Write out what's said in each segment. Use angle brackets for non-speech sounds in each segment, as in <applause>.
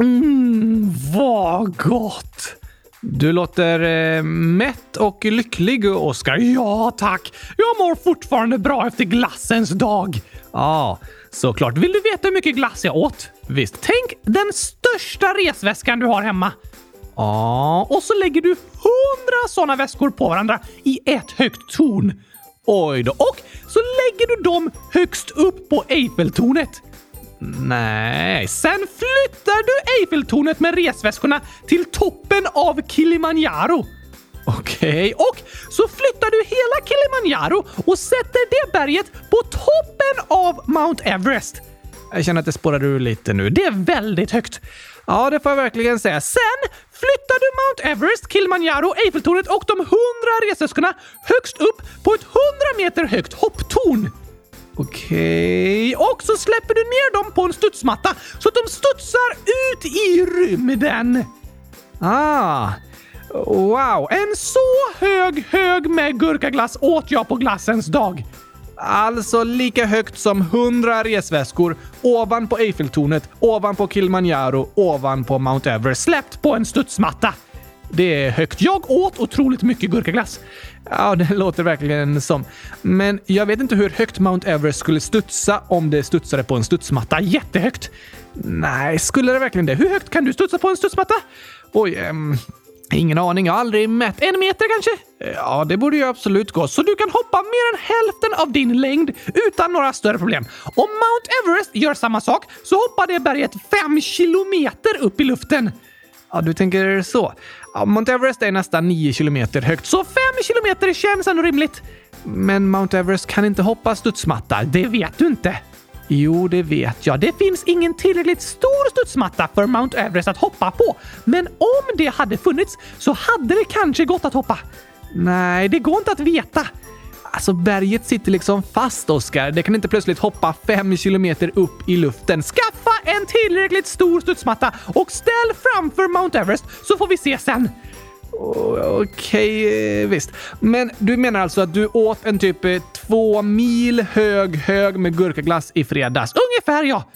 Mm, vad gott! Du låter eh, mätt och lycklig, Oskar. Ja, tack. Jag mår fortfarande bra efter glassens dag. Ja, såklart. Vill du veta hur mycket glass jag åt? Visst. Tänk den största resväskan du har hemma. Ja, och så lägger du hundra sådana väskor på varandra i ett högt torn. Oj då. Och så lägger du dem högst upp på Eiffeltornet. Nej, sen flyttar du Eiffeltornet med resväskorna till toppen av Kilimanjaro. Okej, och så flyttar du hela Kilimanjaro och sätter det berget på toppen av Mount Everest. Jag känner att det spårar ur lite nu. Det är väldigt högt. Ja, det får jag verkligen säga. Sen flyttar du Mount Everest, Kilimanjaro, Eiffeltornet och de hundra resväskorna högst upp på ett hundra meter högt hopptorn. Okej, och så släpper du ner dem på en studsmatta så att de studsar ut i rymden. Ah, wow. En så hög hög med gurkaglass åt jag på glassens dag. Alltså lika högt som 100 resväskor ovanpå Eiffeltornet, ovanpå Kilimanjaro, ovanpå Mount Everest släppt på en studsmatta. Det är högt. Jag åt otroligt mycket gurkaglass. Ja, det <laughs> låter verkligen som. Men jag vet inte hur högt Mount Everest skulle studsa om det studsade på en studsmatta. Jättehögt. Nej, skulle det verkligen det? Hur högt kan du studsa på en studsmatta? Oj, ehm... ingen aning. Jag har aldrig mätt. En meter kanske? Ja, det borde ju absolut gå. Så du kan hoppa mer än hälften av din längd utan några större problem. Om Mount Everest gör samma sak så hoppar det berget fem kilometer upp i luften. Ja, du tänker så. Ja, Mount Everest är nästan 9 kilometer högt, så 5 kilometer känns ändå rimligt. Men Mount Everest kan inte hoppa studsmatta, det vet du inte. Jo, det vet jag. Det finns ingen tillräckligt stor studsmatta för Mount Everest att hoppa på. Men om det hade funnits så hade det kanske gått att hoppa. Nej, det går inte att veta. Alltså berget sitter liksom fast, Oskar. Det kan inte plötsligt hoppa fem kilometer upp i luften. Skaffa en tillräckligt stor studsmatta och ställ framför Mount Everest så får vi se sen. Okej, okay, visst. Men du menar alltså att du åt en typ eh, två mil hög hög med gurkaglass i fredags? Ungefär ja!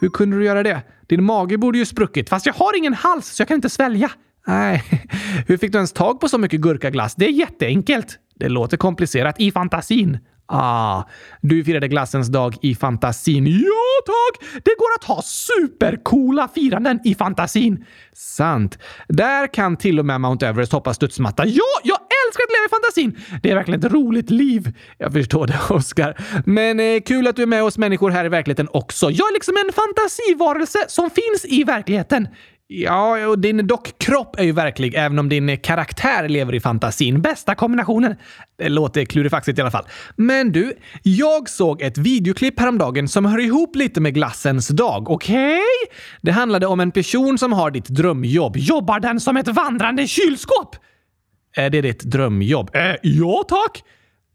Hur kunde du göra det? Din mage borde ju spruckit, fast jag har ingen hals så jag kan inte svälja. Nej, <laughs> hur fick du ens tag på så mycket gurkaglass? Det är jätteenkelt. Det låter komplicerat i fantasin. Ah, du firade glassens dag i fantasin. Ja, tack! Det går att ha supercoola firanden i fantasin. Sant. Där kan till och med Mount Everest hoppa studsmatta. Ja, jag älskar att leva i fantasin! Det är verkligen ett roligt liv. Jag förstår det, <laughs> Oskar. Men eh, kul att du är med oss människor här i verkligheten också. Jag är liksom en fantasivarelse som finns i verkligheten. Ja, och din dockkropp är ju verklig, även om din karaktär lever i fantasin. Bästa kombinationen. Det låter klurifaxigt i alla fall. Men du, jag såg ett videoklipp häromdagen som hör ihop lite med glassens dag, okej? Okay? Det handlade om en person som har ditt drömjobb. Jobbar den som ett vandrande kylskåp? Är det ditt drömjobb? Äh, ja, tack!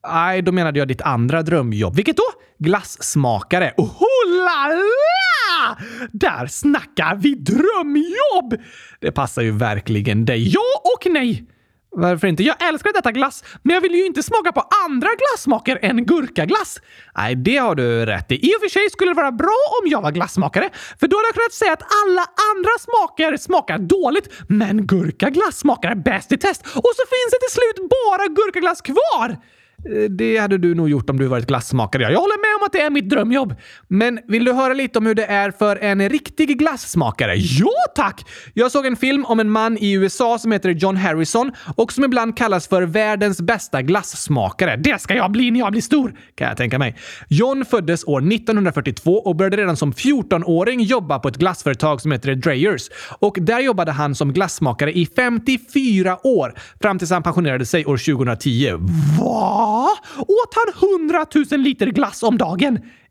Nej, då menade jag ditt andra drömjobb. Vilket då? Glassmakare. Oh la la! Där snackar vi drömjobb! Det passar ju verkligen dig. Ja och nej! Varför inte? Jag älskar detta glass, men jag vill ju inte smaka på andra glassmaker än gurkaglass. Nej, det har du rätt i. I och för sig skulle det vara bra om jag var glassmakare, för då hade jag kunnat säga att alla andra smaker smakar dåligt, men gurkaglass smakar bäst i test. Och så finns det till slut bara gurkaglass kvar! Eh, det hade du nog gjort om du varit glassmakare. Jag håller med om att det är mitt drömjobb. Men vill du höra lite om hur det är för en riktig glassmakare? Ja, tack! Jag såg en film om en man i USA som heter John Harrison och som ibland kallas för världens bästa glassmakare. Det ska jag bli när jag blir stor, kan jag tänka mig. John föddes år 1942 och började redan som 14-åring jobba på ett glassföretag som heter Dreyers. Och där jobbade han som glassmakare i 54 år fram tills han pensionerade sig år 2010. VA?! Åt han 100 000 liter glass om dagen?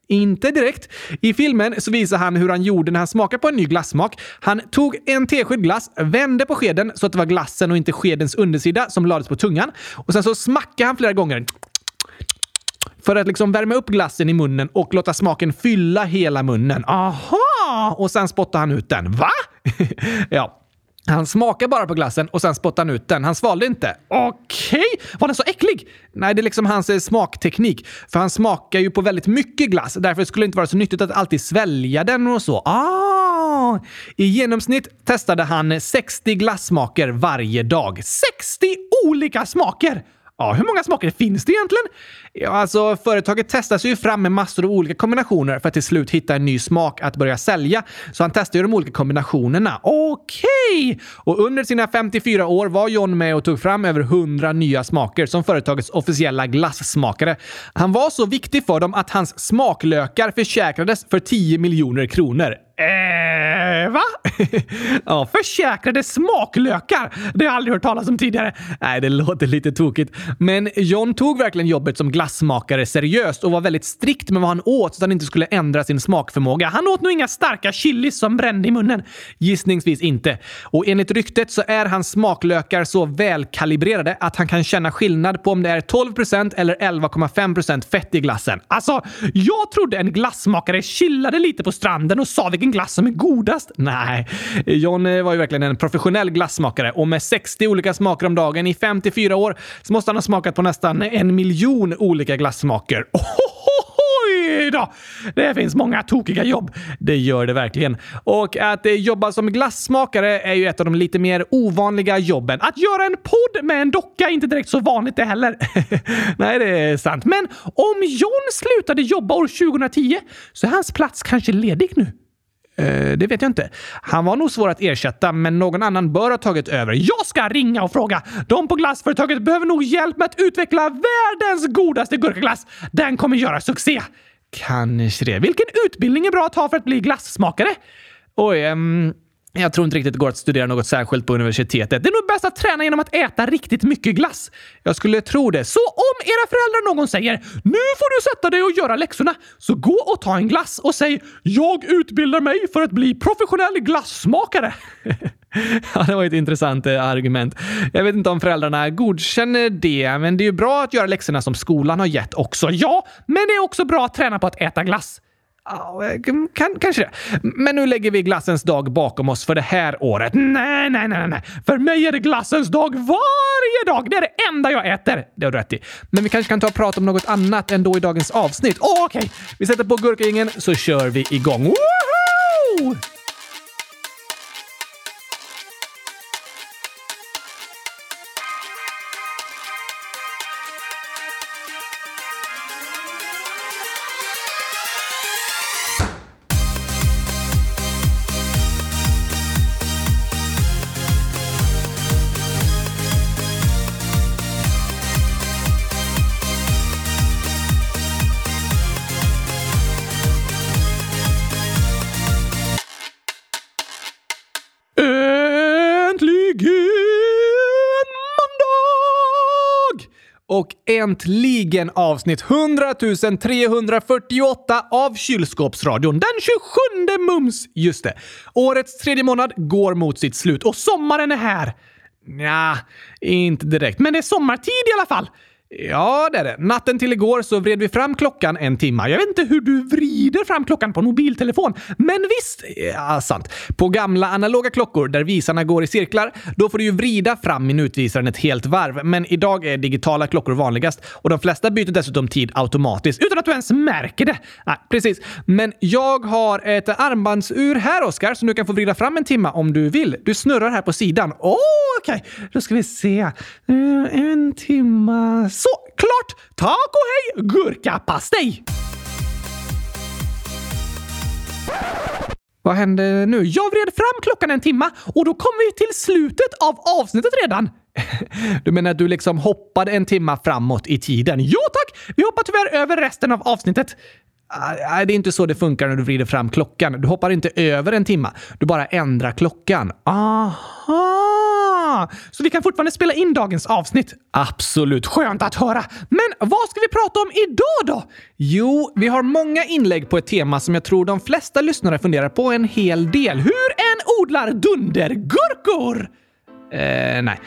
Inte direkt. I filmen så visar han hur han gjorde när han smakade på en ny glassmak. Han tog en tesked glass, vände på skeden så att det var glassen och inte skedens undersida som lades på tungan. Och sen så smackade han flera gånger för att liksom värma upp glassen i munnen och låta smaken fylla hela munnen. Aha! Och sen spottade han ut den. Va? <laughs> ja, han smakar bara på glassen och sen spottade han ut den. Han svalde inte. Okej, okay. var den så äcklig? Nej, det är liksom hans eh, smakteknik. För han smakar ju på väldigt mycket glass. Därför skulle det inte vara så nyttigt att alltid svälja den och så. Ah, i genomsnitt testade han 60 glassmaker varje dag. 60 olika smaker! Ja, hur många smaker finns det egentligen? Ja, alltså, företaget testar sig ju fram med massor av olika kombinationer för att till slut hitta en ny smak att börja sälja. Så han testar ju de olika kombinationerna. Okej! Okay. Och under sina 54 år var John med och tog fram över 100 nya smaker som företagets officiella glassmakare. Han var så viktig för dem att hans smaklökar försäkrades för 10 miljoner kronor. Äh. Eh, va? <laughs> ja, försäkrade smaklökar. Det har jag aldrig hört talas om tidigare. Nej, det låter lite tokigt. Men John tog verkligen jobbet som glassmakare seriöst och var väldigt strikt med vad han åt så att han inte skulle ändra sin smakförmåga. Han åt nog inga starka chilis som brände i munnen. Gissningsvis inte. Och enligt ryktet så är hans smaklökar så välkalibrerade att han kan känna skillnad på om det är 12% eller 11,5% fett i glassen. Alltså, jag trodde en glassmakare chillade lite på stranden och sa vilken glass som är godast. Nej, John var ju verkligen en professionell glassmakare och med 60 olika smaker om dagen i 54 år så måste han ha smakat på nästan en miljon olika glassmaker. <laughs> Oj då! Det finns många tokiga jobb. Det gör det verkligen. Och att jobba som glassmakare är ju ett av de lite mer ovanliga jobben. Att göra en podd med en docka är inte direkt så vanligt det heller. <laughs> Nej, det är sant. Men om John slutade jobba år 2010 så är hans plats kanske ledig nu. Eh, det vet jag inte. Han var nog svår att ersätta, men någon annan bör ha tagit över. Jag ska ringa och fråga! De på glassföretaget behöver nog hjälp med att utveckla världens godaste gurkaglass. Den kommer göra succé! Kanske det. Vilken utbildning är bra att ha för att bli glassmakare? Oj, um, jag tror inte riktigt det går att studera något särskilt på universitetet. Det är nog bäst att träna genom att äta riktigt mycket glass. Jag skulle tro det. Så om era föräldrar någon säger “Nu får du sätta dig och göra läxorna” så gå och ta en glass och säg “Jag utbildar mig för att bli professionell glassmakare”. <laughs> Ja, det var ett intressant eh, argument. Jag vet inte om föräldrarna godkänner det, men det är ju bra att göra läxorna som skolan har gett också. Ja, men det är också bra att träna på att äta glass. Kan, kanske det. Men nu lägger vi glassens dag bakom oss för det här året. Nej, nej, nej, nej. För mig är det glassens dag varje dag. Det är det enda jag äter. Det har du rätt i. Men vi kanske kan ta och prata om något annat ändå i dagens avsnitt. Oh, Okej, okay. vi sätter på gurkagingen så kör vi igång. Woho! Äntligen avsnitt 100 348 av Kylskåpsradion. Den 27 mums! Just det. Årets tredje månad går mot sitt slut och sommaren är här. Nja, inte direkt, men det är sommartid i alla fall. Ja, det är det. Natten till igår så vred vi fram klockan en timme. Jag vet inte hur du vrider fram klockan på en mobiltelefon, men visst, ja, sant. På gamla analoga klockor där visarna går i cirklar, då får du ju vrida fram minutvisaren ett helt varv. Men idag är digitala klockor vanligast och de flesta byter dessutom tid automatiskt utan att du ens märker det. Nej, precis. Men jag har ett armbandsur här, Oskar, som du kan få vrida fram en timme om du vill. Du snurrar här på sidan. Åh, oh, okej. Okay. Då ska vi se. Eh, en timme klart! Tack och hej, gurkapastej! Vad hände nu? Jag vred fram klockan en timma och då kom vi till slutet av avsnittet redan. <laughs> Du menar att du liksom hoppade en timma framåt i tiden? Jo tack! Vi hoppar tyvärr över resten av avsnittet. Ah, nej, det är inte så det funkar när du vrider fram klockan. Du hoppar inte över en timma. Du bara ändrar klockan. Aha! Så vi kan fortfarande spela in dagens avsnitt? Absolut. Skönt att höra. Men vad ska vi prata om idag då? Jo, vi har många inlägg på ett tema som jag tror de flesta lyssnare funderar på en hel del. Hur en odlar dundergurkor! Eh, nej.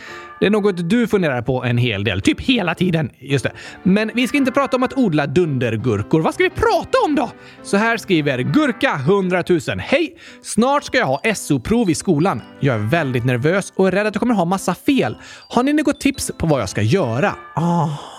Det är något du funderar på en hel del, typ hela tiden. Just det. Men vi ska inte prata om att odla dundergurkor. Vad ska vi prata om då? Så här skriver Gurka 100 000. Hej! Snart ska jag ha SO-prov i skolan. Jag är väldigt nervös och är rädd att jag kommer ha massa fel. Har ni något tips på vad jag ska göra? Aha!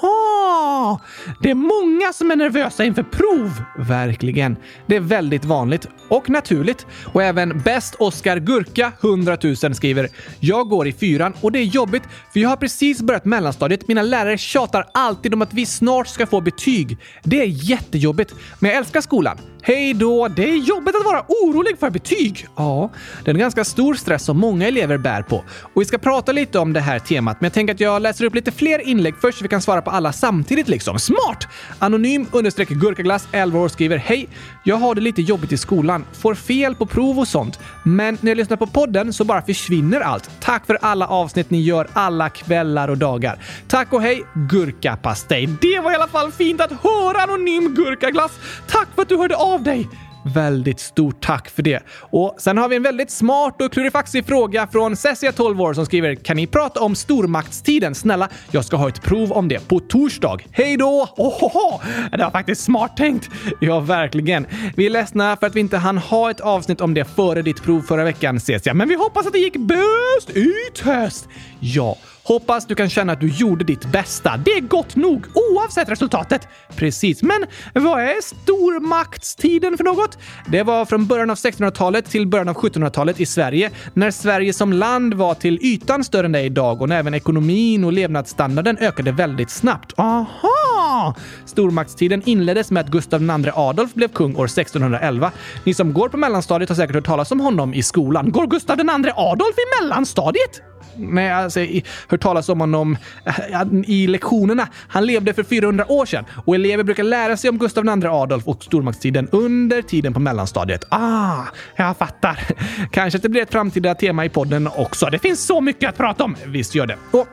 Ja, det är många som är nervösa inför prov. Verkligen. Det är väldigt vanligt och naturligt. Och även Bäst Oscar Gurka 100 000 skriver “Jag går i fyran och det är jobbigt för jag har precis börjat mellanstadiet. Mina lärare tjatar alltid om att vi snart ska få betyg. Det är jättejobbigt, men jag älskar skolan. Hej då! Det är jobbigt att vara orolig för betyg. Ja, det är en ganska stor stress som många elever bär på. Och vi ska prata lite om det här temat, men jag tänker att jag läser upp lite fler inlägg först så vi kan svara på alla samtidigt liksom. Smart! Anonym understreck gurkaglass 11 år skriver Hej! Jag har det lite jobbigt i skolan, får fel på prov och sånt. Men när jag lyssnar på podden så bara försvinner allt. Tack för alla avsnitt ni gör alla kvällar och dagar. Tack och hej, gurkapastej. Det var i alla fall fint att höra Anonym Gurkaglass. Tack för att du hörde av dig! Väldigt stort tack för det. Och sen har vi en väldigt smart och klurifaxig fråga från Cessia 12 år som skriver “Kan ni prata om stormaktstiden? Snälla, jag ska ha ett prov om det på torsdag. Hej då!” Ohoho! Det var faktiskt smart tänkt. Ja, verkligen. Vi är ledsna för att vi inte hann ha ett avsnitt om det före ditt prov förra veckan, Cessia, men vi hoppas att det gick bäst i test! Ja, Hoppas du kan känna att du gjorde ditt bästa. Det är gott nog, oavsett resultatet. Precis, men vad är stormaktstiden för något? Det var från början av 1600-talet till början av 1700-talet i Sverige, när Sverige som land var till ytan större än det är idag och när även ekonomin och levnadsstandarden ökade väldigt snabbt. Aha! Stormaktstiden inleddes med att Gustav II Adolf blev kung år 1611. Ni som går på mellanstadiet har säkert hört talas om honom i skolan. Går Gustav II Adolf i mellanstadiet? Nej, alltså, hört talas om honom eh, i lektionerna. Han levde för 400 år sedan och elever brukar lära sig om Gustav II Adolf och stormaktstiden under tiden på mellanstadiet. Ah, jag fattar. Kanske att det blir ett framtida tema i podden också. Det finns så mycket att prata om. Visst gör det. Och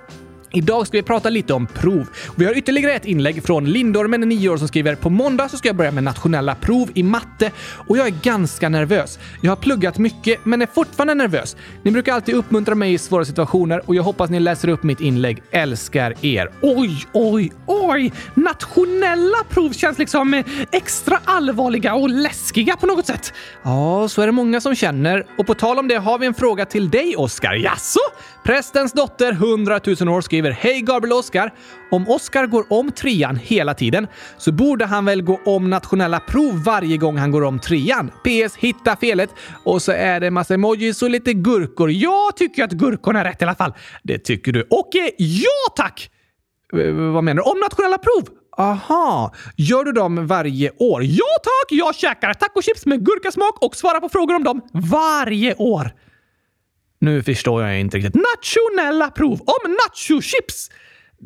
Idag ska vi prata lite om prov. Vi har ytterligare ett inlägg från Lindormen, 9 år, som skriver “På måndag så ska jag börja med nationella prov i matte och jag är ganska nervös. Jag har pluggat mycket men är fortfarande nervös. Ni brukar alltid uppmuntra mig i svåra situationer och jag hoppas ni läser upp mitt inlägg. Älskar er.” Oj, oj, oj! Nationella prov känns liksom extra allvarliga och läskiga på något sätt. Ja, så är det många som känner. Och på tal om det har vi en fråga till dig, Oskar. Jaså? Prästens dotter, 100 000 år, skriver Hej Gabriel och Oskar! Om Oskar går om trean hela tiden så borde han väl gå om nationella prov varje gång han går om trean? PS. Hitta felet. Och så är det massa emojis och lite gurkor. Jag tycker att gurkorna är rätt i alla fall. Det tycker du. Och eh, ja tack! Eh, vad menar du? Om nationella prov? Aha, gör du dem varje år? Ja tack! Jag käkar tacochips med gurkasmak och svarar på frågor om dem varje år. Nu förstår jag inte riktigt. Nationella prov om nachochips!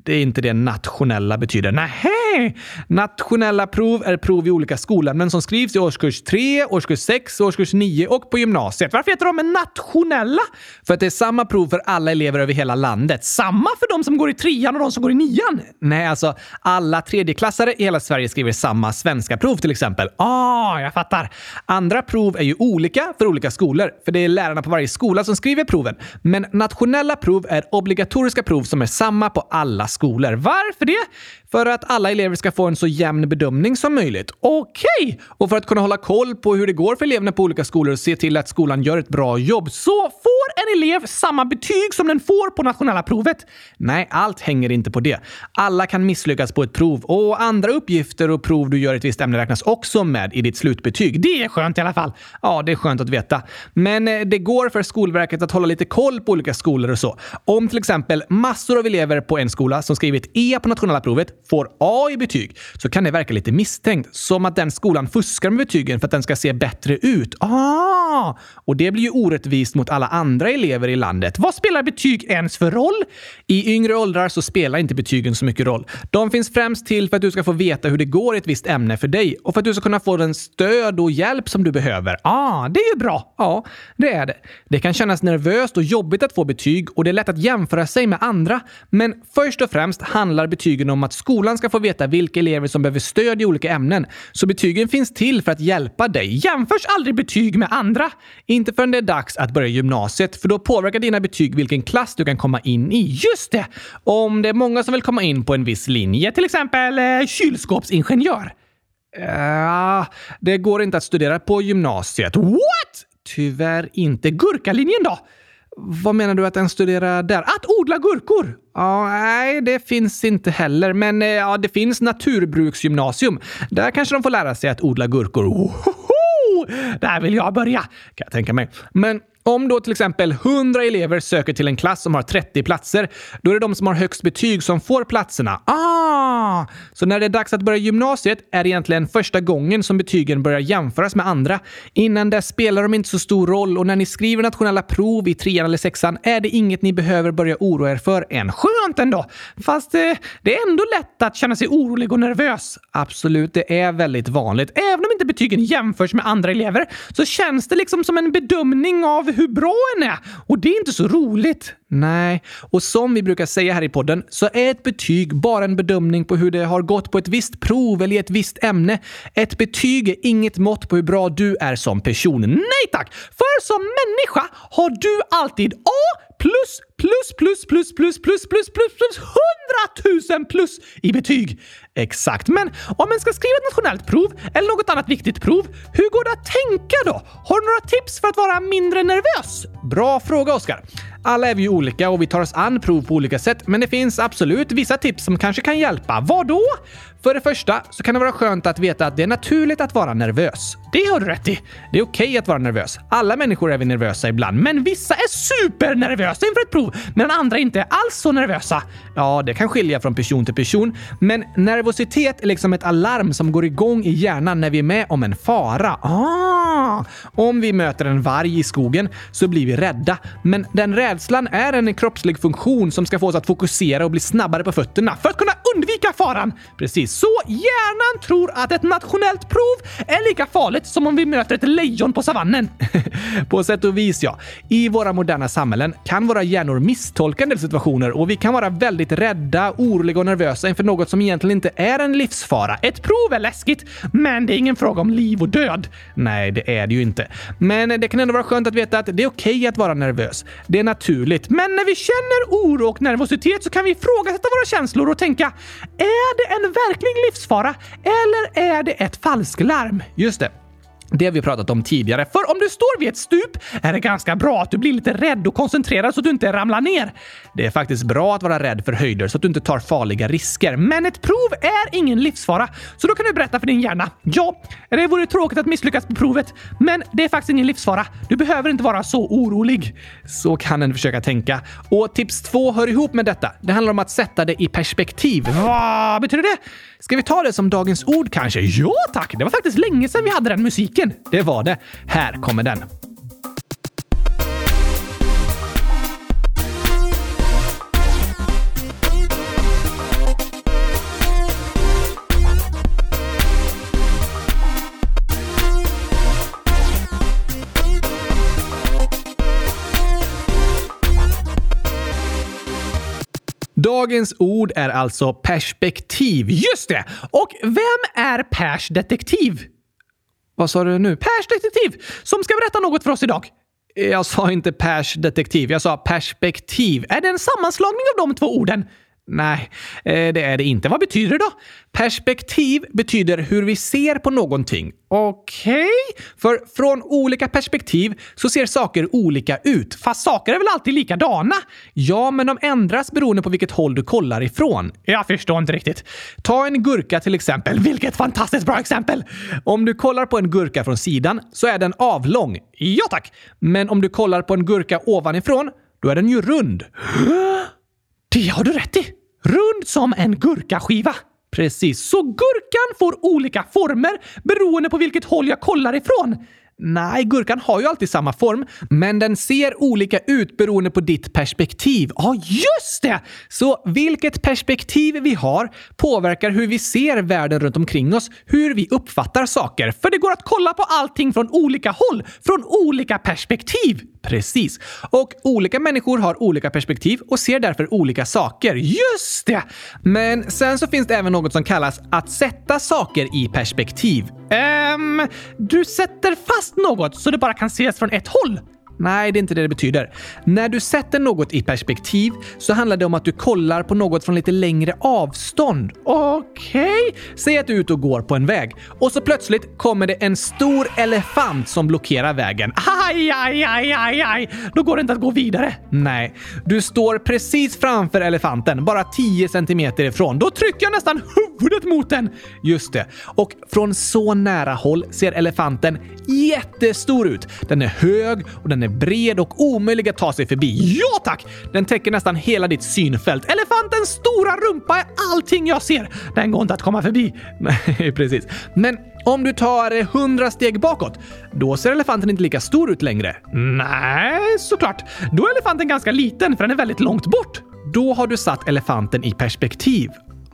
Det är inte det nationella betyder. Nej, Nationella prov är prov i olika skolämnen som skrivs i årskurs 3, årskurs 6, årskurs 9 och på gymnasiet. Varför heter de nationella? För att det är samma prov för alla elever över hela landet. Samma för de som går i trean och de som går i nian? Nej, alltså alla tredjeklassare i hela Sverige skriver samma svenska prov till exempel. Ah, jag fattar. Andra prov är ju olika för olika skolor, för det är lärarna på varje skola som skriver proven. Men nationella prov är obligatoriska prov som är samma på alla skolor. Varför det? För att alla elever ska få en så jämn bedömning som möjligt. Okej! Okay. Och för att kunna hålla koll på hur det går för eleverna på olika skolor och se till att skolan gör ett bra jobb så får en elev samma betyg som den får på nationella provet. Nej, allt hänger inte på det. Alla kan misslyckas på ett prov och andra uppgifter och prov du gör i ett visst ämne räknas också med i ditt slutbetyg. Det är skönt i alla fall. Ja, det är skönt att veta. Men eh, det går för Skolverket att hålla lite koll på olika skolor och så. Om till exempel massor av elever på en skola som skrivit E på nationella provet får A i betyg så kan det verka lite misstänkt. Som att den skolan fuskar med betygen för att den ska se bättre ut. Ah! Och det blir ju orättvist mot alla andra elever i landet. Vad spelar betyg ens för roll? I yngre åldrar så spelar inte betygen så mycket roll. De finns främst till för att du ska få veta hur det går i ett visst ämne för dig och för att du ska kunna få den stöd och hjälp som du behöver. Ah, det är ju bra. Ja, det är det. Det kan kännas nervöst och jobbigt att få betyg och det är lätt att jämföra sig med andra. Men först och främst handlar betygen om att skolan skolan ska få veta vilka elever som behöver stöd i olika ämnen. Så betygen finns till för att hjälpa dig. Jämförs aldrig betyg med andra. Inte förrän det är dags att börja gymnasiet, för då påverkar dina betyg vilken klass du kan komma in i. Just det! Om det är många som vill komma in på en viss linje, till exempel eh, kylskåpsingenjör. Uh, det går inte att studera på gymnasiet. What? Tyvärr inte. Gurkalinjen då? Vad menar du att den studerar där? Att odla gurkor? Ja, nej, det finns inte heller. Men eh, ja, det finns naturbruksgymnasium. Där kanske de får lära sig att odla gurkor. Ohoho! Där vill jag börja, kan jag tänka mig. Men om då till exempel 100 elever söker till en klass som har 30 platser, då är det de som har högst betyg som får platserna. Ah! Så när det är dags att börja gymnasiet är det egentligen första gången som betygen börjar jämföras med andra. Innan dess spelar de inte så stor roll och när ni skriver nationella prov i trean eller sexan är det inget ni behöver börja oroa er för än. Skönt ändå! Fast eh, det är ändå lätt att känna sig orolig och nervös. Absolut, det är väldigt vanligt. Även om inte betygen jämförs med andra elever så känns det liksom som en bedömning av hur bra en är. Och det är inte så roligt. Nej, och som vi brukar säga här i podden så är ett betyg bara en bedömning på hur det har gått på ett visst prov eller i ett visst ämne. Ett betyg är inget mått på hur bra du är som person. Nej tack! För som människa har du alltid A plus, plus, plus, plus, plus, plus, plus, plus, plus, hundratusen plus i betyg. Exakt. Men om man ska skriva ett nationellt prov eller något annat viktigt prov, hur går det att tänka då? Har du några tips för att vara mindre nervös? Bra fråga, Oskar. Alla är vi ju olika och vi tar oss an prov på olika sätt, men det finns absolut vissa tips som kanske kan hjälpa. Vad då? För det första så kan det vara skönt att veta att det är naturligt att vara nervös. Det har du rätt i. Det är okej okay att vara nervös. Alla människor är vi nervösa ibland, men vissa är supernervösa inför ett prov, medan andra inte är alls så nervösa. Ja, det kan skilja från person till person, men nervositet är liksom ett alarm som går igång i hjärnan när vi är med om en fara. Ah! Om vi möter en varg i skogen så blir vi rädda, men den rädslan är en kroppslig funktion som ska få oss att fokusera och bli snabbare på fötterna för att kunna undvika faran. Precis, så hjärnan tror att ett nationellt prov är lika farligt som om vi möter ett lejon på savannen. <laughs> på sätt och vis, ja. I våra moderna samhällen kan våra hjärnor misstolka en del situationer och vi kan vara väldigt rädda, oroliga och nervösa inför något som egentligen inte är en livsfara. Ett prov är läskigt, men det är ingen fråga om liv och död. Nej, det är det ju inte. Men det kan ändå vara skönt att veta att det är okej okay att vara nervös. Det är naturligt. Men när vi känner oro och nervositet så kan vi ifrågasätta våra känslor och tänka, är det en verklig livsfara eller är det ett falsklarm? Just det. Det har vi pratat om tidigare, för om du står vid ett stup är det ganska bra att du blir lite rädd och koncentrerad så att du inte ramlar ner. Det är faktiskt bra att vara rädd för höjder så att du inte tar farliga risker. Men ett prov är ingen livsfara, så då kan du berätta för din hjärna. Ja, det vore tråkigt att misslyckas på provet, men det är faktiskt ingen livsfara. Du behöver inte vara så orolig. Så kan en försöka tänka. Och tips två hör ihop med detta. Det handlar om att sätta det i perspektiv. Vad betyder det? Ska vi ta det som dagens ord kanske? Ja tack! Det var faktiskt länge sedan vi hade den musiken. Det var det. Här kommer den. Dagens ord är alltså perspektiv. Just det! Och vem är Pers detektiv? Vad sa du nu? Pers detektiv! Som ska berätta något för oss idag. Jag sa inte Pers detektiv, jag sa perspektiv. Är det en sammanslagning av de två orden? Nej, eh, det är det inte. Vad betyder det då? Perspektiv betyder hur vi ser på någonting. Okej? Okay. För från olika perspektiv så ser saker olika ut. Fast saker är väl alltid likadana? Ja, men de ändras beroende på vilket håll du kollar ifrån. Jag förstår inte riktigt. Ta en gurka till exempel. Vilket fantastiskt bra exempel! Om du kollar på en gurka från sidan så är den avlång. Ja tack! Men om du kollar på en gurka ovanifrån, då är den ju rund. Det har du rätt i! Rund som en gurkaskiva. Precis, så gurkan får olika former beroende på vilket håll jag kollar ifrån. Nej, gurkan har ju alltid samma form, men den ser olika ut beroende på ditt perspektiv. Ja, just det! Så vilket perspektiv vi har påverkar hur vi ser världen runt omkring oss, hur vi uppfattar saker. För det går att kolla på allting från olika håll, från olika perspektiv. Precis. Och olika människor har olika perspektiv och ser därför olika saker. Just det! Men sen så finns det även något som kallas att sätta saker i perspektiv. Ehm, du sätter fast något så det bara kan ses från ett håll? Nej, det är inte det det betyder. När du sätter något i perspektiv så handlar det om att du kollar på något från lite längre avstånd. Okej? Okay. Säg att du är ute och går på en väg och så plötsligt kommer det en stor elefant som blockerar vägen. Aj, aj, aj, aj, aj! Då går det inte att gå vidare. Nej, du står precis framför elefanten, bara 10 centimeter ifrån. Då trycker jag nästan huvudet mot den. Just det. Och från så nära håll ser elefanten jättestor ut. Den är hög och den är bred och omöjlig att ta sig förbi. Ja tack! Den täcker nästan hela ditt synfält. Elefantens stora rumpa är allting jag ser. Den går inte att komma förbi. Nej, <laughs> precis. Men om du tar 100 steg bakåt, då ser elefanten inte lika stor ut längre. Nej, såklart. Då är elefanten ganska liten för den är väldigt långt bort. Då har du satt elefanten i perspektiv.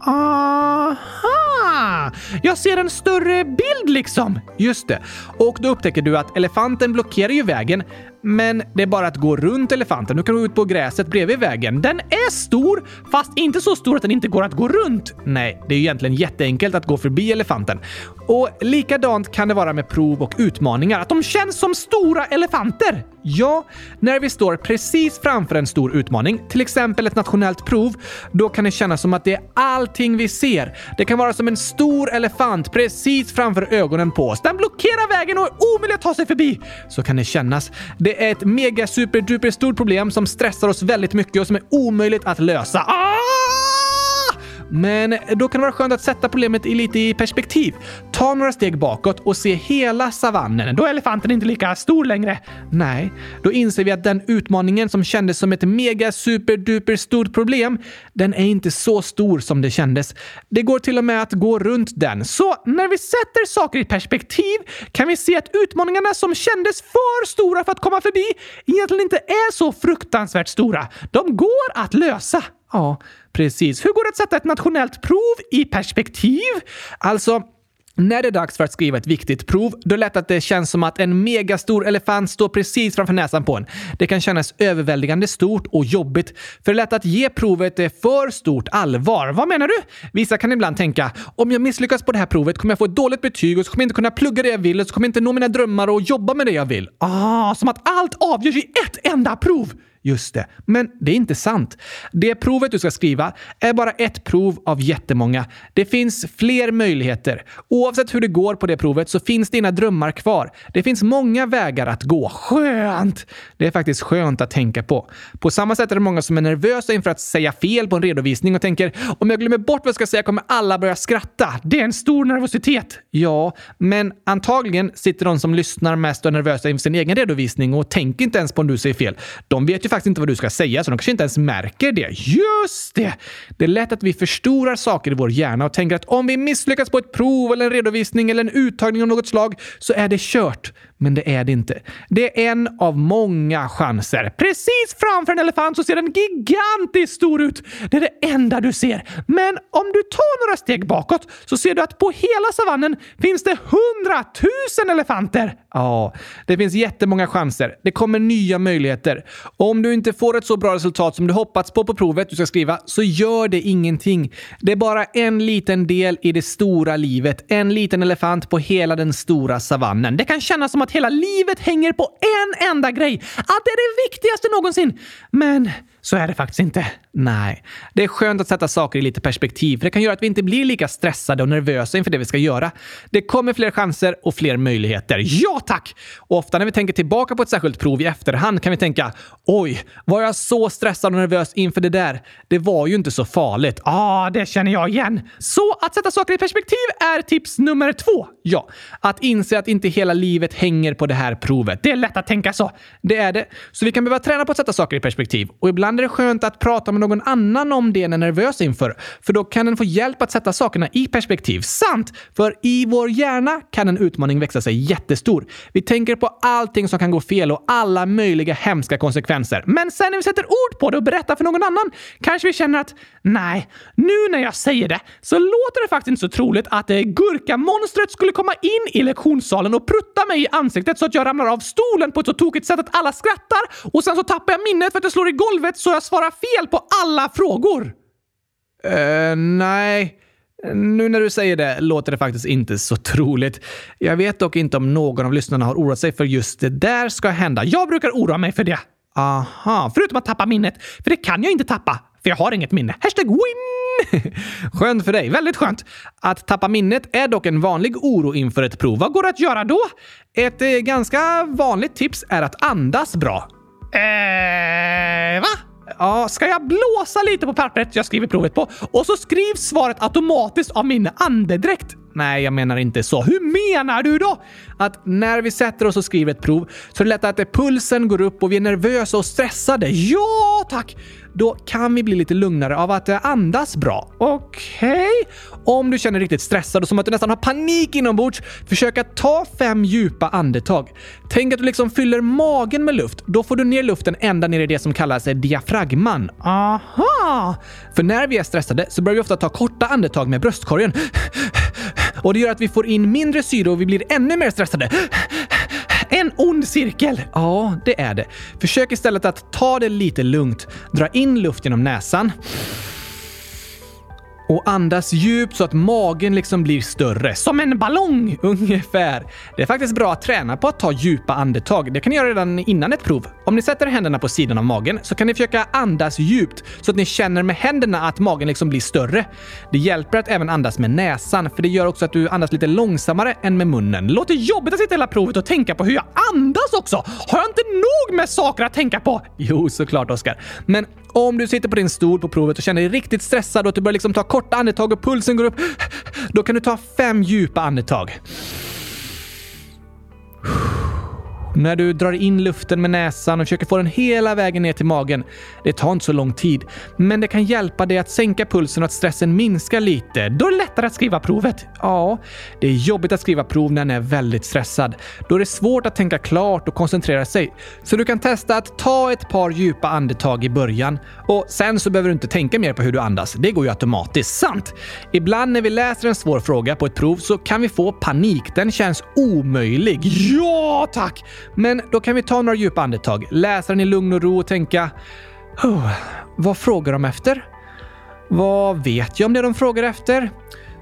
Aha! Jag ser en större bild liksom! Just det. Och då upptäcker du att elefanten blockerar ju vägen, men det är bara att gå runt elefanten. Du kan gå ut på gräset bredvid vägen. Den är stor, fast inte så stor att den inte går att gå runt. Nej, det är ju egentligen jätteenkelt att gå förbi elefanten. Och likadant kan det vara med prov och utmaningar, att de känns som stora elefanter. Ja, när vi står precis framför en stor utmaning, till exempel ett nationellt prov, då kan det kännas som att det är allting vi ser. Det kan vara som en stor elefant precis framför ögonen på oss. Den blockerar vägen och är omöjlig att ta sig förbi. Så kan det kännas. Det det är ett mega super duper stort problem som stressar oss väldigt mycket och som är omöjligt att lösa. Ah! Men då kan det vara skönt att sätta problemet i lite i perspektiv. Ta några steg bakåt och se hela savannen. Då är elefanten inte lika stor längre. Nej, då inser vi att den utmaningen som kändes som ett mega super duper stort problem, den är inte så stor som det kändes. Det går till och med att gå runt den. Så när vi sätter saker i perspektiv kan vi se att utmaningarna som kändes för stora för att komma förbi egentligen inte är så fruktansvärt stora. De går att lösa. Ja, precis. Hur går det att sätta ett nationellt prov i perspektiv? Alltså, när det är dags för att skriva ett viktigt prov, då är det lätt att det känns som att en megastor elefant står precis framför näsan på en. Det kan kännas överväldigande stort och jobbigt, för det är lätt att ge provet för stort allvar. Vad menar du? Vissa kan ibland tänka, om jag misslyckas på det här provet kommer jag få ett dåligt betyg och så kommer jag inte kunna plugga det jag vill och så kommer jag inte nå mina drömmar och jobba med det jag vill. Ah, som att allt avgörs i ett enda prov! Just det. Men det är inte sant. Det provet du ska skriva är bara ett prov av jättemånga. Det finns fler möjligheter. Oavsett hur det går på det provet så finns dina drömmar kvar. Det finns många vägar att gå. Skönt! Det är faktiskt skönt att tänka på. På samma sätt är det många som är nervösa inför att säga fel på en redovisning och tänker om jag glömmer bort vad jag ska säga kommer alla börja skratta. Det är en stor nervositet. Ja, men antagligen sitter de som lyssnar mest och är nervösa inför sin egen redovisning och tänker inte ens på om du säger fel. De vet ju faktiskt inte vad du ska säga, så de kanske inte ens märker det. Just det! Det är lätt att vi förstorar saker i vår hjärna och tänker att om vi misslyckas på ett prov eller en redovisning eller en uttagning av något slag så är det kört. Men det är det inte. Det är en av många chanser. Precis framför en elefant så ser den gigantiskt stor ut. Det är det enda du ser. Men om du tar några steg bakåt så ser du att på hela savannen finns det hundratusen elefanter. Ja, det finns jättemånga chanser. Det kommer nya möjligheter. Om du inte får ett så bra resultat som du hoppats på på provet du ska skriva så gör det ingenting. Det är bara en liten del i det stora livet. En liten elefant på hela den stora savannen. Det kan kännas som att hela livet hänger på en enda grej. Att det är det viktigaste någonsin. Men så är det faktiskt inte. Nej, det är skönt att sätta saker i lite perspektiv, för det kan göra att vi inte blir lika stressade och nervösa inför det vi ska göra. Det kommer fler chanser och fler möjligheter. Ja tack! Och ofta när vi tänker tillbaka på ett särskilt prov i efterhand kan vi tänka oj, var jag så stressad och nervös inför det där? Det var ju inte så farligt. Ja, ah, det känner jag igen. Så att sätta saker i perspektiv är tips nummer två. Ja, att inse att inte hela livet hänger på det här provet. Det är lätt att tänka så. Det är det. Så vi kan behöva träna på att sätta saker i perspektiv. Och ibland är det skönt att prata med någon annan om det den är nervös inför, för då kan den få hjälp att sätta sakerna i perspektiv. Sant! För i vår hjärna kan en utmaning växa sig jättestor. Vi tänker på allting som kan gå fel och alla möjliga hemska konsekvenser. Men sen när vi sätter ord på det och berättar för någon annan kanske vi känner att nej, nu när jag säger det så låter det faktiskt inte så troligt att det gurkamonstret skulle komma in i lektionssalen och prutta mig i ansiktet så att jag ramlar av stolen på ett så tokigt sätt att alla skrattar och sen så tappar jag minnet för att jag slår i golvet så jag svarar fel på alla frågor. Uh, nej, Nu när du säger det låter det faktiskt inte så troligt. Jag vet dock inte om någon av lyssnarna har oroat sig för just det där ska hända. Jag brukar oroa mig för det. Aha, förutom att tappa minnet. För det kan jag inte tappa, för jag har inget minne. Hashtag win! <laughs> skönt för dig. Väldigt skönt. Att tappa minnet är dock en vanlig oro inför ett prov. Vad går det att göra då? Ett eh, ganska vanligt tips är att andas bra. Eh, va? Ja, ska jag blåsa lite på pappret jag skriver provet på och så skrivs svaret automatiskt av min andedräkt? Nej, jag menar inte så. Hur menar du då? Att när vi sätter oss och skriver ett prov så är det lätt att pulsen går upp och vi är nervösa och stressade. Ja, tack! Då kan vi bli lite lugnare av att eh, andas bra. Okej? Okay. Om du känner dig riktigt stressad och som att du nästan har panik inombords, försök att ta fem djupa andetag. Tänk att du liksom fyller magen med luft. Då får du ner luften ända ner i det som kallas eh, diafragman. Aha! För när vi är stressade så börjar vi ofta ta korta andetag med bröstkorgen. Och det gör att vi får in mindre syre och vi blir ännu mer stressade. En ond cirkel! Ja, det är det. Försök istället att ta det lite lugnt. Dra in luft genom näsan. Och andas djupt så att magen liksom blir större. Som en ballong! <laughs> Ungefär. Det är faktiskt bra att träna på att ta djupa andetag. Det kan ni göra redan innan ett prov. Om ni sätter händerna på sidan av magen så kan ni försöka andas djupt så att ni känner med händerna att magen liksom blir större. Det hjälper att även andas med näsan, för det gör också att du andas lite långsammare än med munnen. Det låter jobbigt att sitta hela provet och tänka på hur jag andas också! Har jag inte nog med saker att tänka på? Jo, såklart Oskar. Men om du sitter på din stol på provet och känner dig riktigt stressad och att du börjar liksom ta korta andetag och pulsen går upp, då kan du ta fem djupa andetag. När du drar in luften med näsan och försöker få den hela vägen ner till magen. Det tar inte så lång tid, men det kan hjälpa dig att sänka pulsen och att stressen minskar lite. Då är det lättare att skriva provet. Ja, det är jobbigt att skriva prov när man är väldigt stressad. Då är det svårt att tänka klart och koncentrera sig. Så du kan testa att ta ett par djupa andetag i början och sen så behöver du inte tänka mer på hur du andas. Det går ju automatiskt. Sant! Ibland när vi läser en svår fråga på ett prov så kan vi få panik. Den känns omöjlig. Ja, tack! Men då kan vi ta några djupa andetag, läsa den i lugn och ro och tänka oh, Vad frågar de efter? Vad vet jag om det de frågar efter?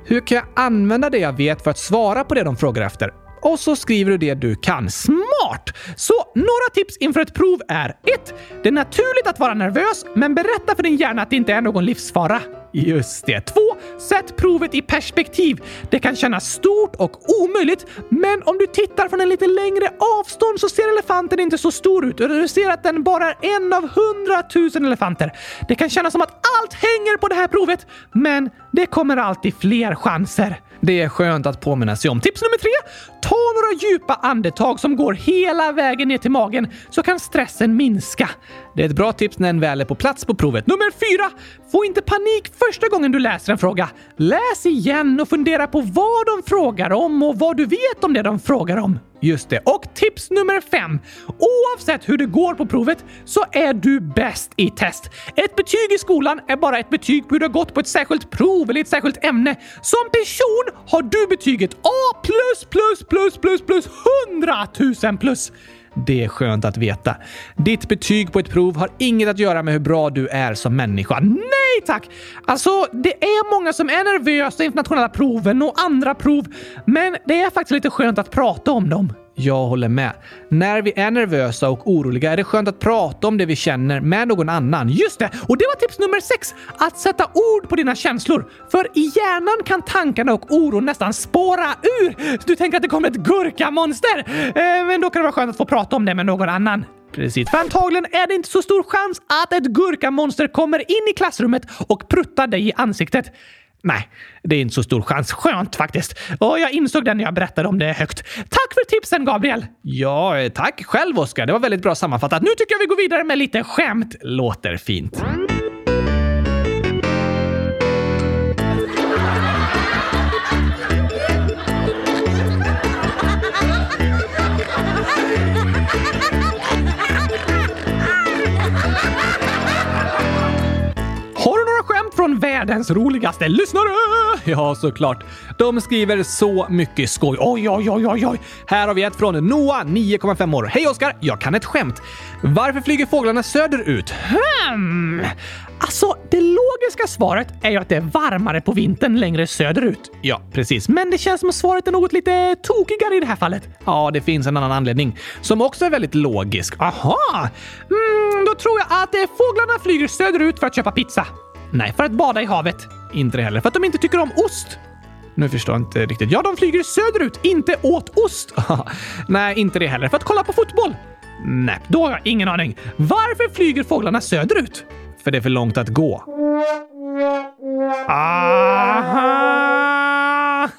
Hur kan jag använda det jag vet för att svara på det de frågar efter? Och så skriver du det du kan. Smart! Så några tips inför ett prov är 1. Det är naturligt att vara nervös, men berätta för din hjärna att det inte är någon livsfara. Just det. 2. Sätt provet i perspektiv. Det kan kännas stort och omöjligt, men om du tittar från en lite längre avstånd så ser elefanten inte så stor ut. Du ser att den bara är en av hundratusen elefanter. Det kan kännas som att allt hänger på det här provet, men det kommer alltid fler chanser. Det är skönt att påminna sig om. Tips nummer tre. Ta några djupa andetag som går hela vägen ner till magen så kan stressen minska. Det är ett bra tips när en väl är på plats på provet. Nummer fyra. Få inte panik första gången du läser en fråga. Läs igen och fundera på vad de frågar om och vad du vet om det de frågar om. Just det. Och tips nummer fem. Oavsett hur det går på provet så är du bäst i test. Ett betyg i skolan är bara ett betyg på hur du har gått på ett särskilt prov eller ett särskilt ämne. Som person har du betyget A plus plus plus plus plus 100 000 plus. Det är skönt att veta. Ditt betyg på ett prov har inget att göra med hur bra du är som människa. Nej tack! Alltså, det är många som är nervösa inför nationella proven och andra prov, men det är faktiskt lite skönt att prata om dem. Jag håller med. När vi är nervösa och oroliga är det skönt att prata om det vi känner med någon annan. Just det! Och det var tips nummer sex! Att sätta ord på dina känslor. För i hjärnan kan tankarna och oron nästan spåra ur. Du tänker att det kommer ett gurkamonster! Eh, men då kan det vara skönt att få prata om det med någon annan. Precis, för antagligen är det inte så stor chans att ett gurkamonster kommer in i klassrummet och pruttar dig i ansiktet. Nej, det är inte så stor chans. Skönt faktiskt. Och jag insåg det när jag berättade om det högt. Tack för tipsen, Gabriel! Ja, eh, tack själv, Oskar. Det var väldigt bra sammanfattat. Nu tycker jag vi går vidare med lite skämt. Låter fint. Från världens roligaste lyssnare! Ja, såklart. De skriver så mycket skoj. Oj, oj, oj, oj, oj. Här har vi ett från Noah, 9,5 år. Hej Oskar! Jag kan ett skämt. Varför flyger fåglarna söderut? Hmm. Alltså, det logiska svaret är ju att det är varmare på vintern längre söderut. Ja, precis. Men det känns som att svaret är något lite tokigare i det här fallet. Ja, det finns en annan anledning som också är väldigt logisk. Aha! Mm, då tror jag att eh, fåglarna flyger söderut för att köpa pizza. Nej, för att bada i havet. Inte det heller, för att de inte tycker om ost. Nu förstår jag inte riktigt. Ja, de flyger söderut, inte åt ost. <laughs> Nej, inte det heller. För att kolla på fotboll. Nej, då har jag ingen aning. Varför flyger fåglarna söderut? För det är för långt att gå. Aha!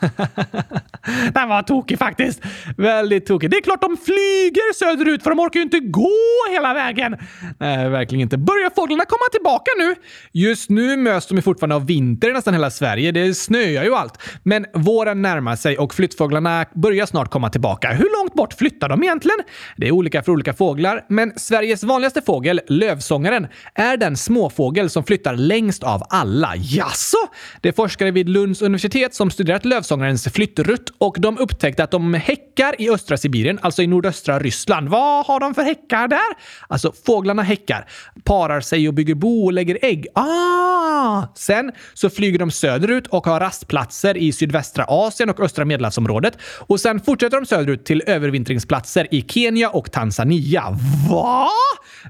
<laughs> Den var tokig faktiskt. Väldigt tokig. Det är klart de flyger söderut för de orkar ju inte gå hela vägen. Nej, verkligen inte. Börjar fåglarna komma tillbaka nu? Just nu möts de fortfarande av vinter i nästan hela Sverige. Det snöar ju allt. Men våren närmar sig och flyttfåglarna börjar snart komma tillbaka. Hur långt bort flyttar de egentligen? Det är olika för olika fåglar, men Sveriges vanligaste fågel, lövsångaren, är den småfågel som flyttar längst av alla. Jaså? Det är forskare vid Lunds universitet som studerat lövsångarens flyttrutt och de upptäckte att de häckar i östra Sibirien, alltså i nordöstra Ryssland. Vad har de för häckar där? Alltså, fåglarna häckar, parar sig och bygger bo och lägger ägg. Ah! Sen så flyger de söderut och har rastplatser i sydvästra Asien och östra Medelhavsområdet. Och sen fortsätter de söderut till övervintringsplatser i Kenya och Tanzania. Va?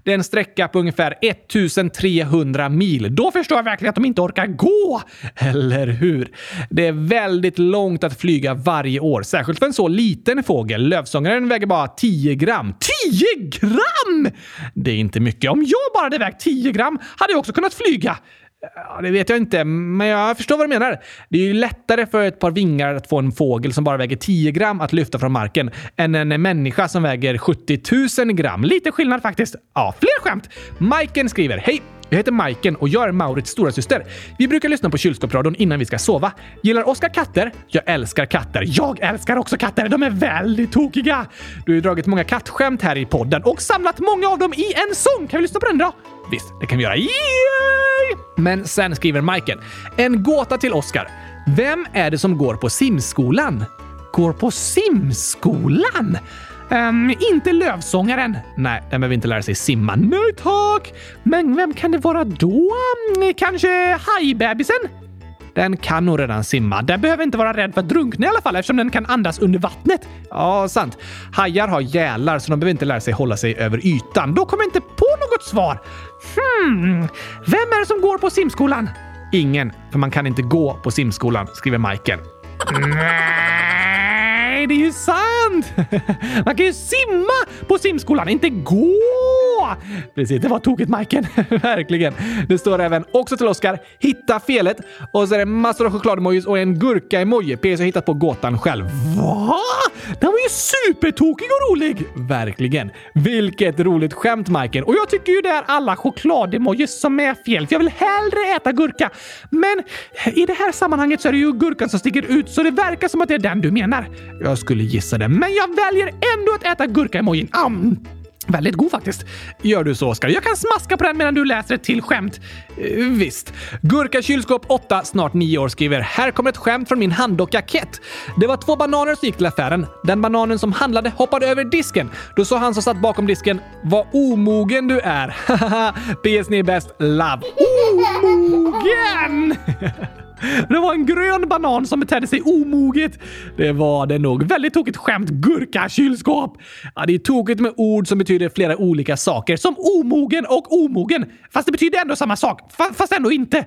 Det är en sträcka på ungefär 1300 mil. Då förstår jag verkligen att de inte orkar gå. Eller hur? Det är väldigt långt att flyga varje år, särskilt för en så liten fågel. Lövsångaren väger bara 10 gram. 10 gram! Det är inte mycket. Om jag bara hade vägt 10 gram hade jag också kunnat flyga. Ja, det vet jag inte, men jag förstår vad du menar. Det är ju lättare för ett par vingar att få en fågel som bara väger 10 gram att lyfta från marken än en människa som väger 70 000 gram. Lite skillnad faktiskt. Ja, fler skämt! Majken skriver Hej! Jag heter Majken och jag är Maurits storasyster. Vi brukar lyssna på kylskåpsradion innan vi ska sova. Gillar Oskar katter? Jag älskar katter. Jag älskar också katter. De är väldigt tokiga. Du har ju dragit många kattskämt här i podden och samlat många av dem i en sång. Kan vi lyssna på den då? Visst, det kan vi göra. Yay! Men sen skriver Majken. En gåta till Oskar. Vem är det som går på simskolan? Går på simskolan? Um, inte lövsångaren. Nej, den behöver inte lära sig simma. Nej tack! Men vem kan det vara då? Mm, kanske hajbebisen? Den kan nog redan simma. Den behöver inte vara rädd för att drunkna i alla fall eftersom den kan andas under vattnet. Ja, sant. Hajar har gälar så de behöver inte lära sig hålla sig över ytan. Då kommer jag inte på något svar. Hmm, vem är det som går på simskolan? Ingen, för man kan inte gå på simskolan, skriver Michael. Nej, det är ju sant! <laughs> Man kan ju simma på simskolan, inte gå! Precis, det var tokigt Majken. <laughs> Verkligen. Det står även också till Oskar, hitta felet och så är det massor av choklademojis och en gurka-emoji. PS har hittat på gåtan själv. Va? Den var ju supertokig och rolig! Verkligen. Vilket roligt skämt Majken. Och jag tycker ju det är alla choklademojis som är fel, för jag vill hellre äta gurka. Men i det här sammanhanget så är det ju gurkan som sticker ut, så det verkar som att det är den du menar. Jag skulle gissa det, men jag väljer ändå att äta gurka-emojin. Um. Väldigt god faktiskt. Gör du så, Oskar? Jag kan smaska på den medan du läser ett till skämt. Eh, visst. Gurka kylskåp 8, snart 9 år, skriver “Här kommer ett skämt från min handdocka Ket. Det var två bananer som gick till affären. Den bananen som handlade hoppade över disken. Då sa han som satt bakom disken “Vad omogen du är!” <laughs> PS ni är bäst. Love. <laughs> Omogen! <laughs> Det var en grön banan som betedde sig omoget. Det var det nog. Väldigt tokigt skämt. Gurka kylskåp. Ja, det är tokigt med ord som betyder flera olika saker. Som omogen och omogen. Fast det betyder ändå samma sak. Fast ändå inte.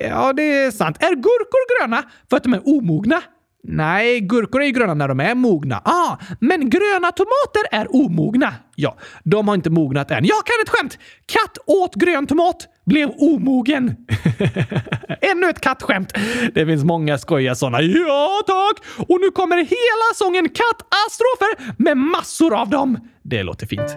Ja, det är sant. Är gurkor gröna för att de är omogna? Nej, gurkor är ju gröna när de är mogna. Ah, men gröna tomater är omogna. Ja, de har inte mognat än. Jag kan ett skämt! Katt åt grön tomat, blev omogen. <laughs> Ännu ett kattskämt. Det finns många skojiga sådana. Ja, tack! Och nu kommer hela sången Kattastrofer med massor av dem. Det låter fint.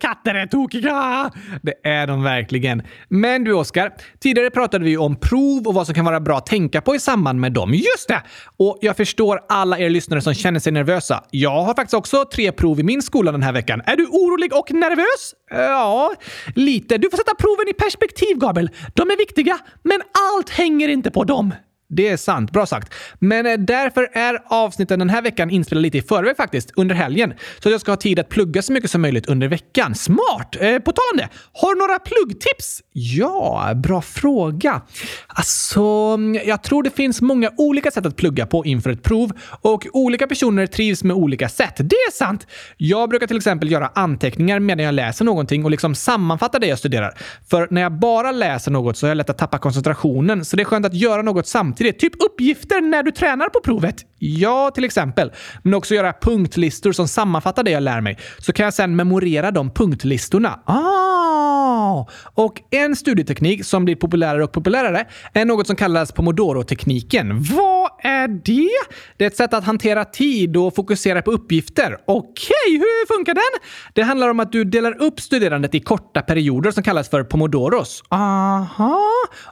Katter är tokiga! Det är de verkligen. Men du Oskar, tidigare pratade vi om prov och vad som kan vara bra att tänka på i samband med dem. Just det! Och jag förstår alla er lyssnare som känner sig nervösa. Jag har faktiskt också tre prov i min skola den här veckan. Är du orolig och nervös? Ja, lite. Du får sätta proven i perspektiv, Gabriel. De är viktiga, men allt hänger inte på dem. Det är sant. Bra sagt. Men eh, därför är avsnitten den här veckan inspelade lite i förväg faktiskt, under helgen. Så att jag ska ha tid att plugga så mycket som möjligt under veckan. Smart! Eh, på tal om det, har du några pluggtips? Ja, bra fråga. Alltså, mm, jag tror det finns många olika sätt att plugga på inför ett prov och olika personer trivs med olika sätt. Det är sant! Jag brukar till exempel göra anteckningar medan jag läser någonting och liksom sammanfatta det jag studerar. För när jag bara läser något så är jag lätt att tappa koncentrationen, så det är skönt att göra något samtidigt samtidigt. Typ uppgifter när du tränar på provet. Ja, till exempel. Men också göra punktlistor som sammanfattar det jag lär mig. Så kan jag sedan memorera de punktlistorna. Ah! Och en studieteknik som blir populärare och populärare är något som kallas pomodoro-tekniken. Vad är det? Det är ett sätt att hantera tid och fokusera på uppgifter. Okej, okay, hur funkar den? Det handlar om att du delar upp studerandet i korta perioder som kallas för pomodoros. Aha!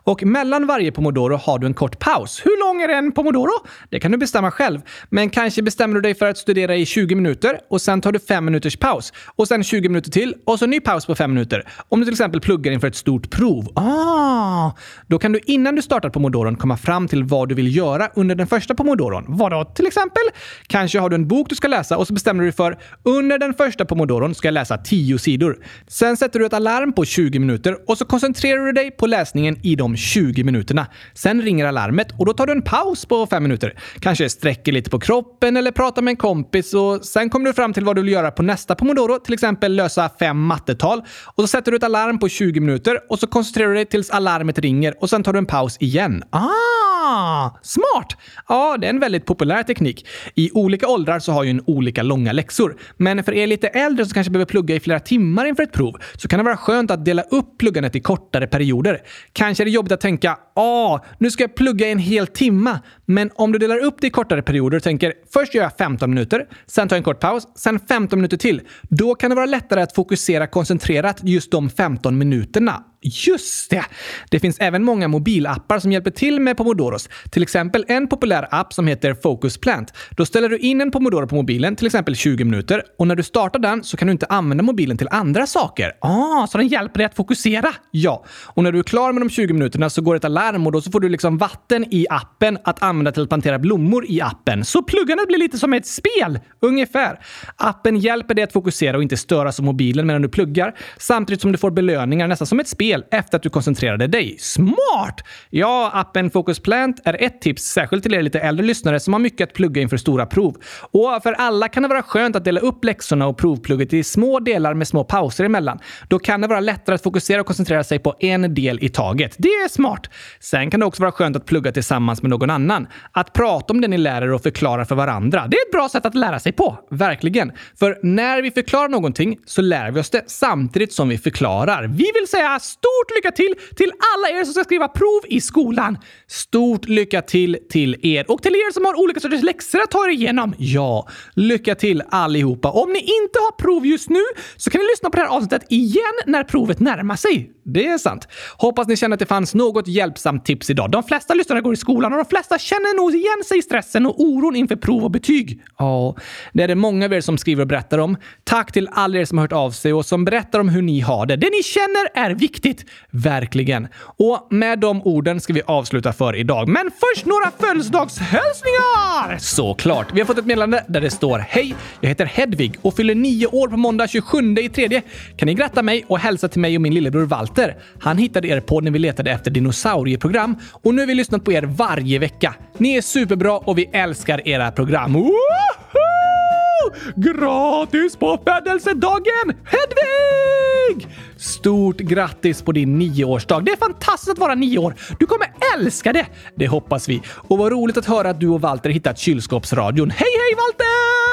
Och mellan varje pomodoro har du en kort paus. Hur lång är en pomodoro? Det kan du bestämma själv. Men kanske bestämmer du dig för att studera i 20 minuter och sen tar du 5 minuters paus och sen 20 minuter till och så ny paus på 5 minuter. Om du till exempel pluggar inför ett stort prov. Ah! Då kan du innan du startar pomodoron komma fram till vad du vill göra under den första pomodoron. Vadå till exempel? Kanske har du en bok du ska läsa och så bestämmer du dig för under den första pomodoron ska jag läsa 10 sidor. Sen sätter du ett alarm på 20 minuter och så koncentrerar du dig på läsningen i de 20 minuterna. Sen ringer alarmet och då tar du en paus på fem minuter. Kanske sträcker lite på kroppen eller pratar med en kompis och sen kommer du fram till vad du vill göra på nästa pomodoro, till exempel lösa fem mattetal. Och så sätter du ett alarm på 20 minuter och så koncentrerar du dig tills alarmet ringer och sen tar du en paus igen. Ah, smart! Ja, det är en väldigt populär teknik. I olika åldrar så har ju en olika långa läxor. Men för er lite äldre som kanske behöver plugga i flera timmar inför ett prov så kan det vara skönt att dela upp pluggandet i kortare perioder. Kanske är det jobbigt att tänka “Ah, nu ska jag plugga i en hel timma” Men om du delar upp det i kortare perioder och tänker först gör jag 15 minuter, sen tar jag en kort paus, sen 15 minuter till. Då kan det vara lättare att fokusera koncentrerat just de 15 minuterna. Just det! Det finns även många mobilappar som hjälper till med pomodoros. Till exempel en populär app som heter Focus Plant. Då ställer du in en pomodoro på mobilen, till exempel 20 minuter. Och när du startar den så kan du inte använda mobilen till andra saker. Ah, så den hjälper dig att fokusera? Ja. Och när du är klar med de 20 minuterna så går ett alarm och då så får du liksom vatten i appen att använda till att plantera blommor i appen. Så pluggandet blir lite som ett spel, ungefär. Appen hjälper dig att fokusera och inte störas av mobilen medan du pluggar, samtidigt som du får belöningar nästan som ett spel efter att du koncentrerade dig. Smart! Ja, appen Focus Plant är ett tips, särskilt till er lite äldre lyssnare som har mycket att plugga inför stora prov. Och för alla kan det vara skönt att dela upp läxorna och provplugget i små delar med små pauser emellan. Då kan det vara lättare att fokusera och koncentrera sig på en del i taget. Det är smart! Sen kan det också vara skönt att plugga tillsammans med någon annan. Att prata om det ni lär er och förklara för varandra. Det är ett bra sätt att lära sig på. Verkligen. För när vi förklarar någonting så lär vi oss det samtidigt som vi förklarar. Vi vill säga Stort lycka till till alla er som ska skriva prov i skolan! Stort lycka till till er och till er som har olika sorters läxor att ta er igenom. Ja, lycka till allihopa. Om ni inte har prov just nu så kan ni lyssna på det här avsnittet igen när provet närmar sig. Det är sant. Hoppas ni känner att det fanns något hjälpsamt tips idag. De flesta lyssnare går i skolan och de flesta känner nog igen sig i stressen och oron inför prov och betyg. Ja, det är det många av er som skriver och berättar om. Tack till alla er som har hört av sig och som berättar om hur ni har det. Det ni känner är viktigt. Verkligen. Och med de orden ska vi avsluta för idag. Men först några födelsedagshälsningar! Såklart. Vi har fått ett meddelande där det står Hej! Jag heter Hedvig och fyller nio år på måndag 27 i tredje. Kan ni gratta mig och hälsa till mig och min lillebror Walter? Han hittade er på när vi letade efter dinosaurieprogram och nu har vi lyssnat på er varje vecka. Ni är superbra och vi älskar era program. Woho! Gratis på födelsedagen Hedvig! Stort grattis på din nioårsdag. Det är fantastiskt att vara nio år. Du kommer älska det! Det hoppas vi. Och vad roligt att höra att du och Walter hittat kylskåpsradion. Hej, hej Walter!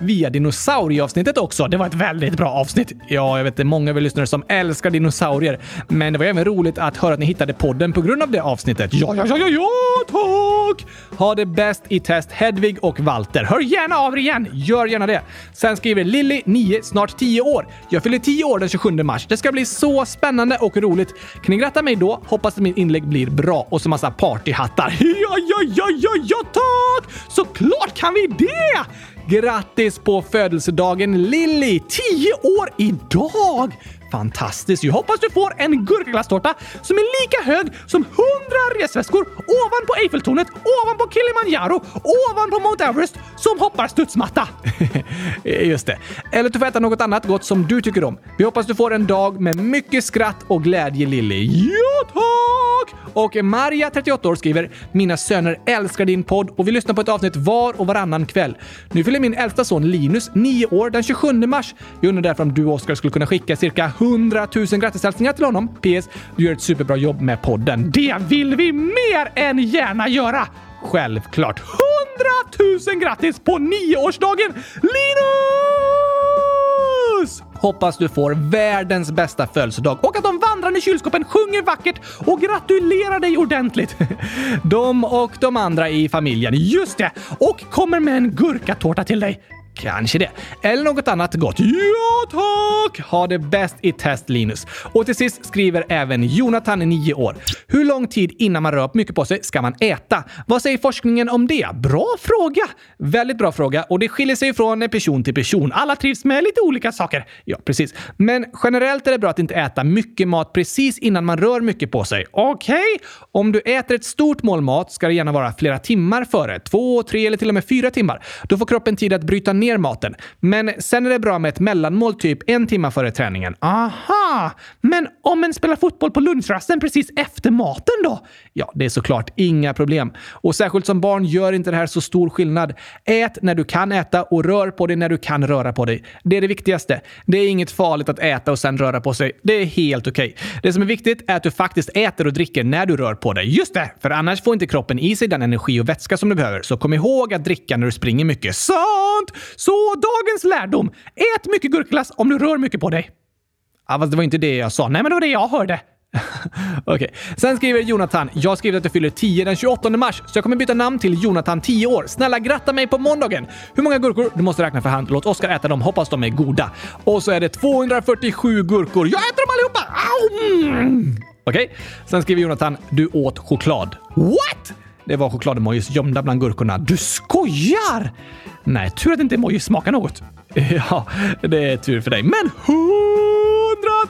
Via dinosaurieavsnittet också. Det var ett väldigt bra avsnitt. Ja, jag vet det är många av er lyssnare som älskar dinosaurier. Men det var även roligt att höra att ni hittade podden på grund av det avsnittet. Ja, ja, ja, ja, ja, tack! Ha det bäst i test Hedvig och Walter. Hör gärna av er igen. Gör gärna det. Sen skriver Lilly, 9, snart 10 år. Jag fyller 10 år den 27 mars. Det ska bli så spännande och roligt. Kan ni gratta mig då? Hoppas att mitt inlägg blir bra och så massa partyhattar. <laughs> Ja, ja, ja, ja, ja, tack! Såklart kan vi det! Grattis på födelsedagen Lilly! 10 år idag! Fantastiskt! Jag hoppas du får en gurkaglasstårta som är lika hög som 100 resväskor ovanpå Eiffeltornet, ovanpå Kilimanjaro, ovanpå Mount Everest som hoppar studsmatta. <laughs> Just det. Eller du får äta något annat gott som du tycker om. Vi hoppas du får en dag med mycket skratt och glädje, Lilly. Ja, tack! Och Maria, 38 år, skriver “Mina söner älskar din podd och vi lyssnar på ett avsnitt var och varannan kväll. Nu fyller min äldsta son Linus 9 år den 27 mars. Jag undrar därför om du, Oskar, skulle kunna skicka cirka 100 000 grattishälsningar till honom. PS. Du gör ett superbra jobb med podden. Det vill vi mer än gärna göra! Självklart. 100 000 grattis på nioårsdagen Linus! Hoppas du får världens bästa födelsedag och att de vandrande kylskåpen sjunger vackert och gratulerar dig ordentligt. <laughs> De och de andra i familjen, just det! Och kommer med en gurkatårta till dig. Kanske det. Eller något annat gott. Ja, tack! Ha det bäst i test, Linus. Och till sist skriver även Jonathan, 9 år. Hur lång tid innan man rör mycket på sig ska man äta? Vad säger forskningen om det? Bra fråga! Väldigt bra fråga och det skiljer sig från person till person. Alla trivs med lite olika saker. Ja, precis. Men generellt är det bra att inte äta mycket mat precis innan man rör mycket på sig. Okej? Okay. Om du äter ett stort mål mat ska det gärna vara flera timmar före. Två, tre eller till och med fyra timmar. Då får kroppen tid att bryta ner maten. Men sen är det bra med ett mellanmål typ en timme före träningen. Aha! Men om en spelar fotboll på lunchrasten precis efter maten då? Ja, det är såklart inga problem. Och särskilt som barn gör inte det här så stor skillnad. Ät när du kan äta och rör på dig när du kan röra på dig. Det är det viktigaste. Det är inget farligt att äta och sen röra på sig. Det är helt okej. Okay. Det som är viktigt är att du faktiskt äter och dricker när du rör på dig. Just det! För annars får inte kroppen i sig den energi och vätska som du behöver. Så kom ihåg att dricka när du springer mycket. Sant! Så dagens lärdom. Ät mycket gurkglass om du rör mycket på dig. Ja, fast det var inte det jag sa. Nej, men det var det jag hörde. <laughs> Okej. Okay. Sen skriver Jonathan. Jag skriver att jag fyller 10 den 28 mars, så jag kommer byta namn till Jonathan 10 år. Snälla gratta mig på måndagen! Hur många gurkor? Du måste räkna för hand. Låt Oskar äta dem. Hoppas de är goda. Och så är det 247 gurkor. Jag äter dem allihopa! Mm. Okej. Okay. Sen skriver Jonathan. Du åt choklad. What? Det var choklademojis gömda bland gurkorna. Du skojar! Nej, tur att inte emojis smakar något. <laughs> Ja, det är tur för dig. Men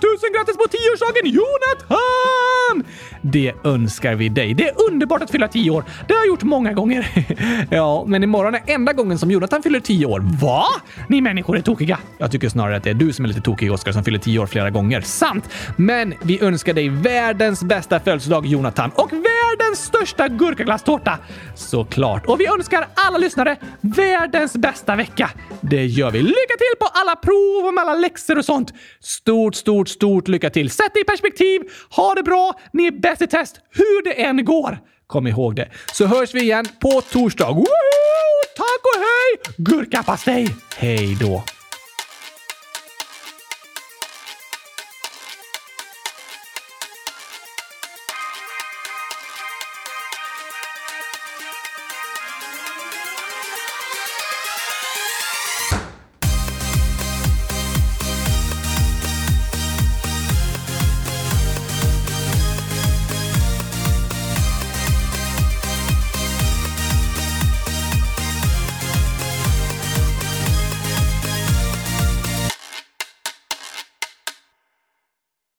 Tusen grattis på tioårsdagen Jonathan! Det önskar vi dig. Det är underbart att fylla tio år. Det har jag gjort många gånger. <laughs> ja, men imorgon är enda gången som Jonathan fyller tio år. Va? Ni människor är tokiga. Jag tycker snarare att det är du som är lite tokig, Oskar, som fyller tio år flera gånger. Sant! Men vi önskar dig världens bästa födelsedag, Jonathan, och världens största gurkaglasstårta. Såklart. Och vi önskar alla lyssnare världens bästa vecka. Det gör vi. Lycka till på alla prov och med alla läxor och sånt. Stort, stort, stort lycka till. Sätt det i perspektiv. Ha det bra. Ni är bäst i test hur det än går. Kom ihåg det. Så hörs vi igen på torsdag. Woho! Tack och hej! Gurkapastej! Hej då!